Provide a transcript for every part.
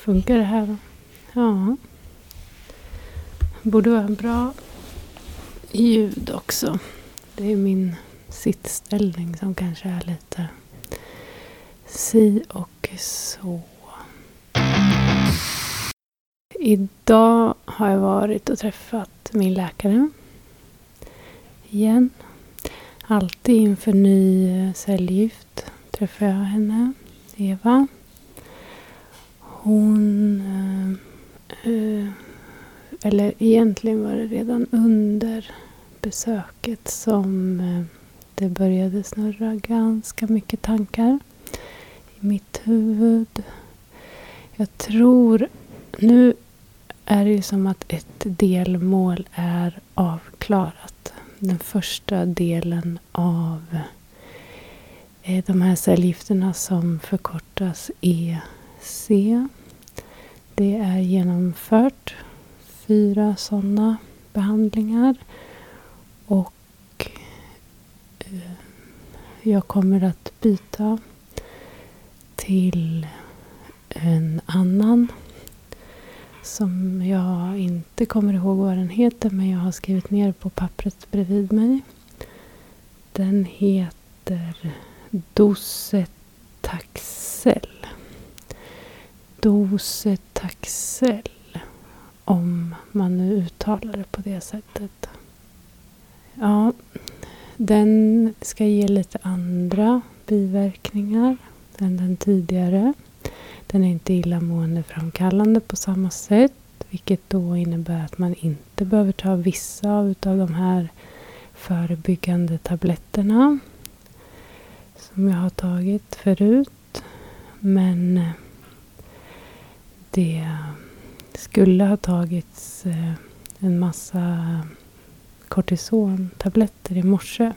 Funkar det här då? Ja. Borde vara bra ljud också. Det är min sittställning som kanske är lite si och så. Idag har jag varit och träffat min läkare. Igen. Alltid inför ny eh, cellgift träffar jag henne, Eva. Hon... Eh, eh, eller egentligen var det redan under besöket som eh, det började snurra ganska mycket tankar i mitt huvud. Jag tror... Nu är det ju som att ett delmål är avklarat. Den första delen av eh, de här cellgifterna som förkortas är Se, Det är genomfört. Fyra sådana behandlingar. Och eh, jag kommer att byta till en annan som jag inte kommer ihåg vad den heter men jag har skrivit ner på pappret bredvid mig. Den heter Docetaxel. Docetaxel. Om man nu uttalar det på det sättet. Ja, den ska ge lite andra biverkningar än den tidigare. Den är inte illamåendeframkallande på samma sätt. Vilket då innebär att man inte behöver ta vissa av de här förebyggande tabletterna. Som jag har tagit förut. Men det skulle ha tagits eh, en massa kortisontabletter i morse.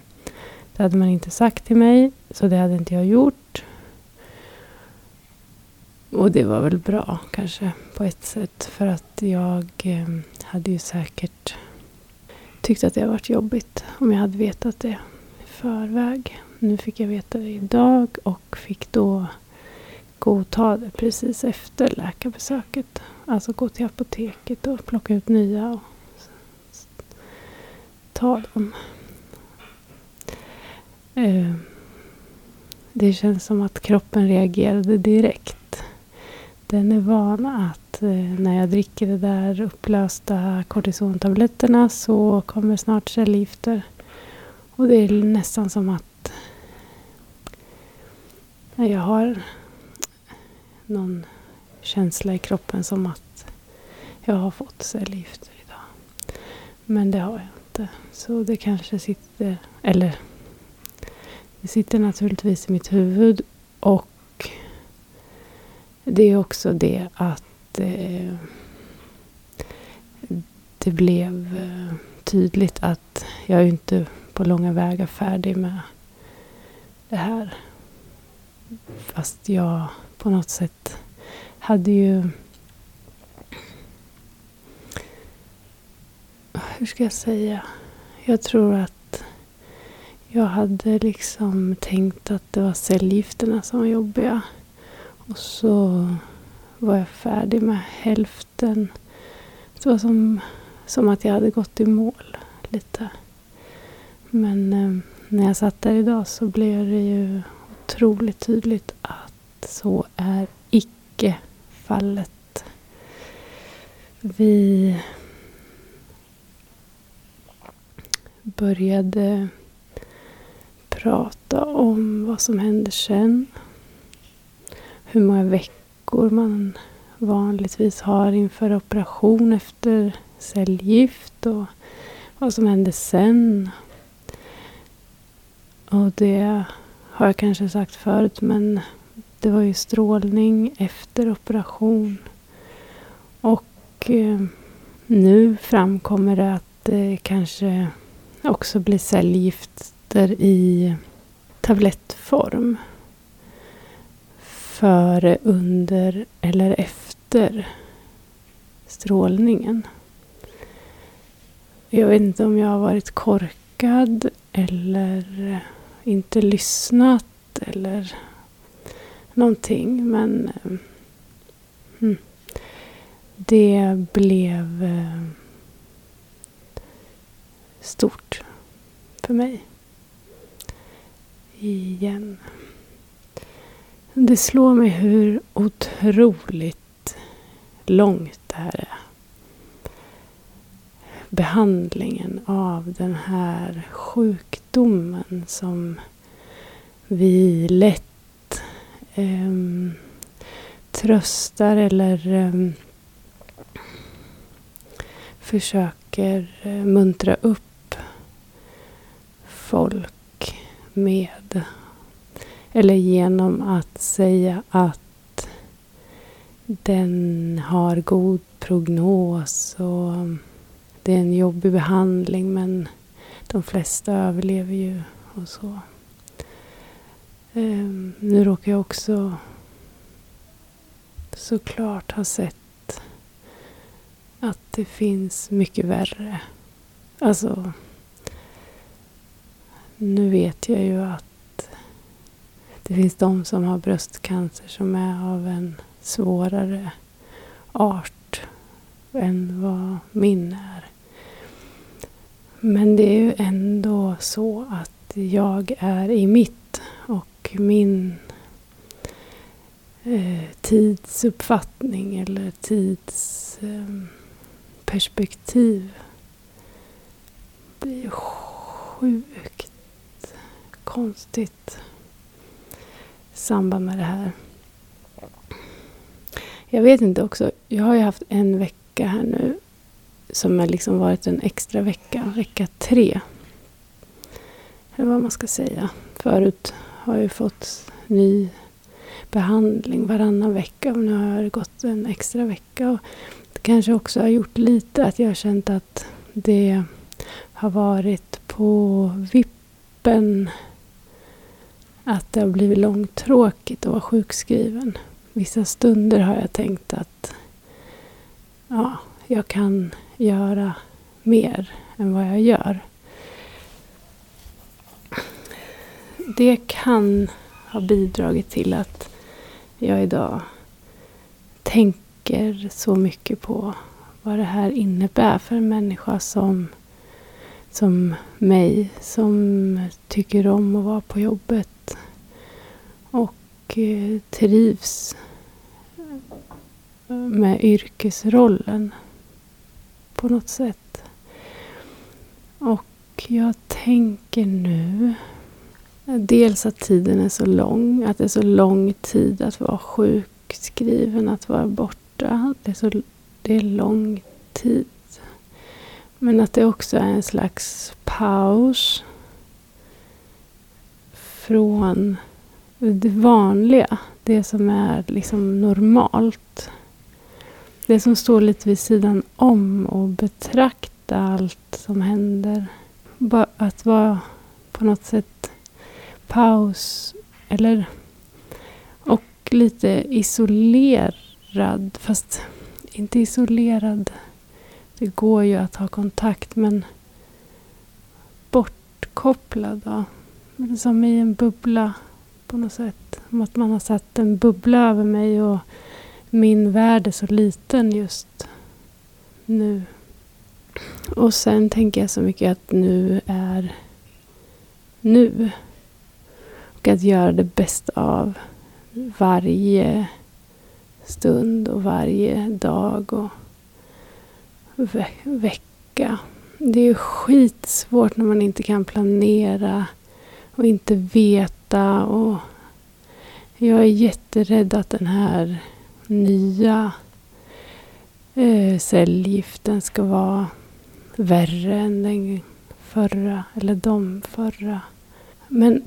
Det hade man inte sagt till mig, så det hade inte jag gjort. Och det var väl bra kanske på ett sätt. För att jag eh, hade ju säkert tyckt att det varit jobbigt om jag hade vetat det i förväg. Nu fick jag veta det idag och fick då godta det precis efter läkarbesöket. Alltså gå till apoteket och plocka ut nya och ta dem. Eh, det känns som att kroppen reagerade direkt den är van att eh, när jag dricker de där upplösta kortisontabletterna så kommer snart cellgifter. Och det är nästan som att eh, jag har någon känsla i kroppen som att jag har fått cellgifter idag. Men det har jag inte. Så det kanske sitter, eller det sitter naturligtvis i mitt huvud och det är också det att eh, det blev eh, tydligt att jag är inte på långa vägar färdig med det här. Fast jag på något sätt hade ju... Hur ska jag säga? Jag tror att jag hade liksom tänkt att det var cellgifterna som var jobbiga. Och så var jag färdig med hälften. Det var som, som att jag hade gått i mål lite. Men eh, när jag satt där idag så blev det ju otroligt tydligt att så är icke fallet. Vi började prata om vad som hände sen hur många veckor man vanligtvis har inför operation efter cellgift och vad som händer sen. Och det har jag kanske sagt förut men det var ju strålning efter operation. Och eh, nu framkommer det att det kanske också blir cellgifter i tablettform före, under eller efter strålningen. Jag vet inte om jag har varit korkad eller inte lyssnat eller någonting. Men eh, mm, det blev eh, stort för mig. Igen. Det slår mig hur otroligt långt det här är. Behandlingen av den här sjukdomen som vi lätt eh, tröstar eller ehm, eh, försöker muntra upp folk med. Eller genom att säga att den har god prognos och det är en jobbig behandling men de flesta överlever ju och så. Um, nu råkar jag också såklart ha sett att det finns mycket värre. Alltså, nu vet jag ju att det finns de som har bröstcancer som är av en svårare art än vad min är. Men det är ju ändå så att jag är i mitt och min eh, tidsuppfattning eller tidsperspektiv ehm, eh, blir sjukt konstigt i samband med det här. Jag vet inte också, jag har ju haft en vecka här nu som har liksom varit en extra vecka, vecka tre. Eller vad man ska säga. Förut har jag fått ny behandling varannan vecka och nu har det gått en extra vecka. Och det kanske också har gjort lite att jag har känt att det har varit på vippen att det har blivit långtråkigt att vara sjukskriven. Vissa stunder har jag tänkt att ja, jag kan göra mer än vad jag gör. Det kan ha bidragit till att jag idag tänker så mycket på vad det här innebär för en människa som, som mig, som tycker om att vara på jobbet och eh, trivs med yrkesrollen på något sätt. Och jag tänker nu dels att tiden är så lång, att det är så lång tid att vara sjukskriven, att vara borta. Det är, så, det är lång tid. Men att det också är en slags paus från det vanliga, det som är liksom normalt. Det som står lite vid sidan om och betrakta allt som händer. Att vara på något sätt paus eller och lite isolerad. Fast inte isolerad. Det går ju att ha kontakt men bortkopplad. Då. Som i en bubbla på något sätt. Som att man har satt en bubbla över mig och min värld är så liten just nu. Och sen tänker jag så mycket att nu är nu. Och att göra det bästa av varje stund och varje dag och ve vecka. Det är skitsvårt när man inte kan planera och inte veta. Och jag är jätterädd att den här nya eh, cellgiften ska vara värre än den förra, eller de förra. Men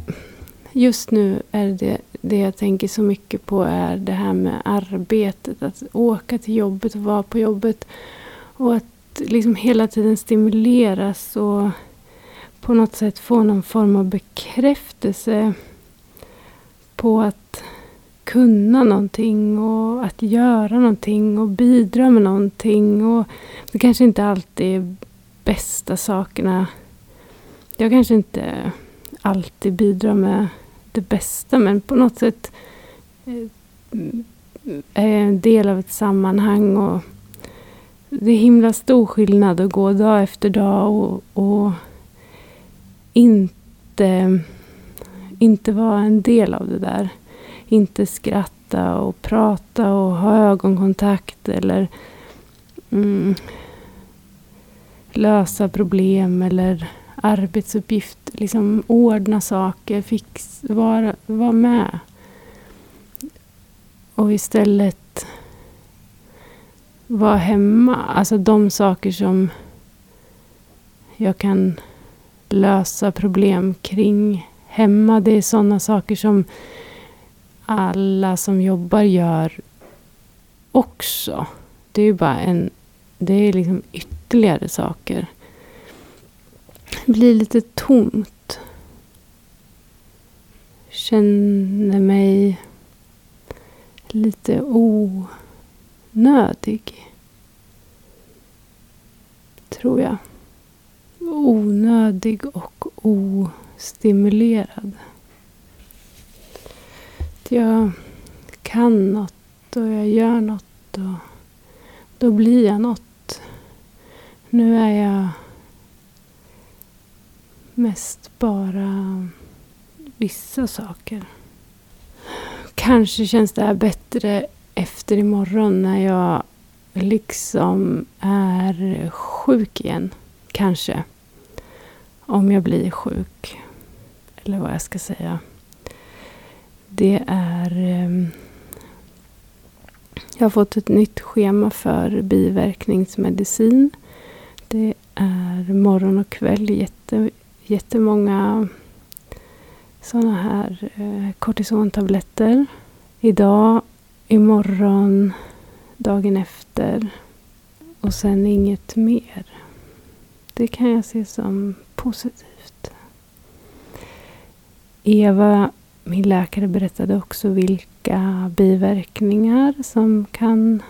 just nu är det det jag tänker så mycket på är det här med arbetet. Att åka till jobbet och vara på jobbet. Och att liksom hela tiden stimuleras och på något sätt få någon form av bekräftelse på att kunna någonting och att göra någonting och bidra med någonting. Och det kanske inte alltid är bästa sakerna. Jag kanske inte alltid bidrar med det bästa men på något sätt eh, är jag en del av ett sammanhang och det är himla stor skillnad att gå dag efter dag och, och inte, inte vara en del av det där. Inte skratta och prata och ha ögonkontakt eller mm, lösa problem eller arbetsuppgift. Liksom ordna saker, fix, vara, vara med. Och istället vara hemma. Alltså de saker som jag kan lösa problem kring hemma. Det är sådana saker som alla som jobbar gör också. Det är ju bara en... Det är liksom ytterligare saker. Det blir lite tomt. Känner mig lite onödig. Tror jag. Onödig och ostimulerad. Jag kan något och jag gör något och då blir jag något. Nu är jag mest bara vissa saker. Kanske känns det här bättre efter imorgon när jag liksom är sjuk igen. Kanske. Om jag blir sjuk. Eller vad jag ska säga. Det är... Ehm, jag har fått ett nytt schema för biverkningsmedicin. Det är morgon och kväll jätte, jättemånga sådana här eh, kortisontabletter. Idag, imorgon, dagen efter och sen inget mer. Det kan jag se som positivt. Eva, min läkare, berättade också vilka biverkningar som kan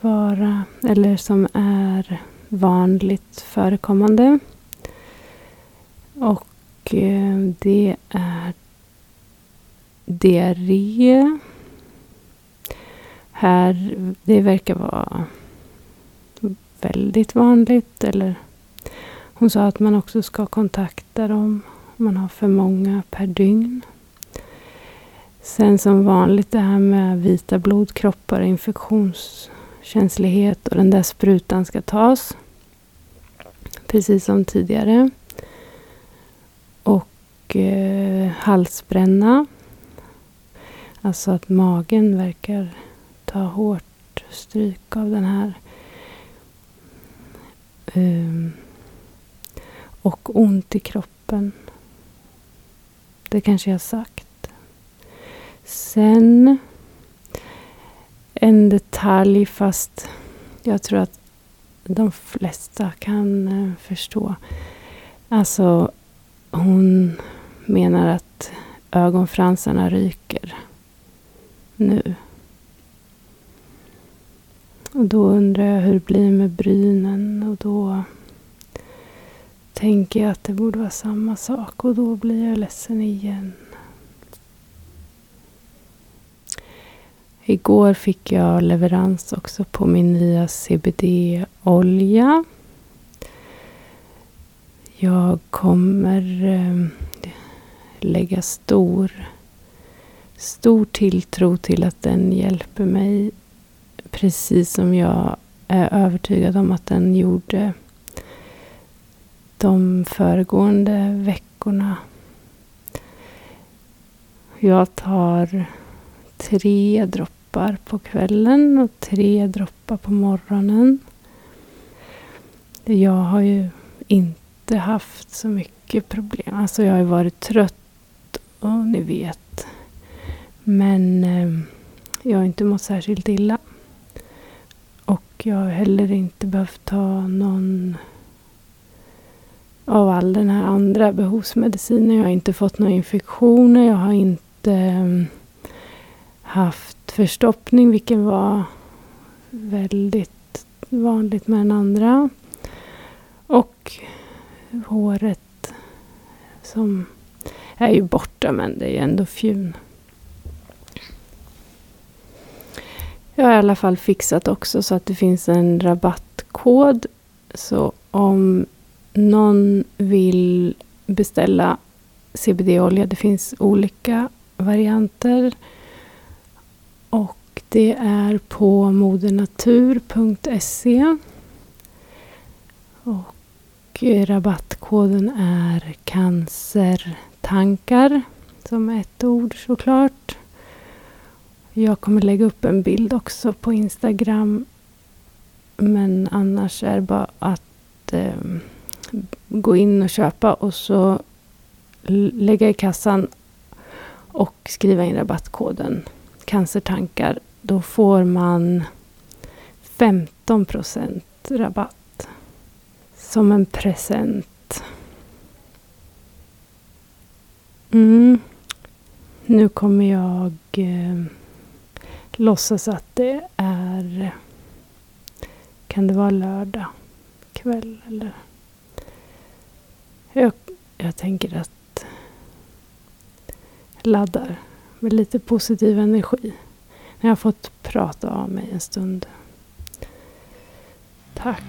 vara eller som är vanligt förekommande. Och eh, det är diarré. Här, det verkar vara väldigt vanligt. Eller hon sa att man också ska kontakta dem man har för många per dygn. Sen som vanligt det här med vita blodkroppar, infektionskänslighet och den där sprutan ska tas. Precis som tidigare. Och eh, halsbränna. Alltså att magen verkar ta hårt stryk av den här. Um, och ont i kroppen. Det kanske jag har sagt. Sen en detalj fast jag tror att de flesta kan eh, förstå. Alltså hon menar att ögonfransarna ryker nu. Och då undrar jag hur det blir med brynen och då tänker jag att det borde vara samma sak och då blir jag ledsen igen. Igår fick jag leverans också på min nya CBD-olja. Jag kommer eh, lägga stor, stor tilltro till att den hjälper mig precis som jag är övertygad om att den gjorde de föregående veckorna. Jag tar tre droppar på kvällen och tre droppar på morgonen. Jag har ju inte haft så mycket problem. Alltså jag har ju varit trött och ni vet. Men eh, jag har inte mått särskilt illa. Och jag har heller inte behövt ta någon av all den här andra behovsmedicinen. Jag har inte fått några infektioner. Jag har inte ehm, haft förstoppning, vilket var väldigt vanligt med den andra. Och håret som är ju borta, men det är ju ändå fjun. Jag har i alla fall fixat också så att det finns en rabattkod. Så om någon vill beställa CBD-olja, det finns olika varianter. Och det är på modernatur.se. Och rabattkoden är cancertankar, som ett ord såklart. Jag kommer lägga upp en bild också på Instagram. Men annars är det bara att eh, gå in och köpa och så lägga i kassan och skriva in rabattkoden cancertankar. Då får man 15% rabatt som en present. Mm. Nu kommer jag eh, låtsas att det är... Kan det vara lördag kväll eller? Jag, jag tänker att laddar med lite positiv energi. När jag har fått prata av mig en stund. Tack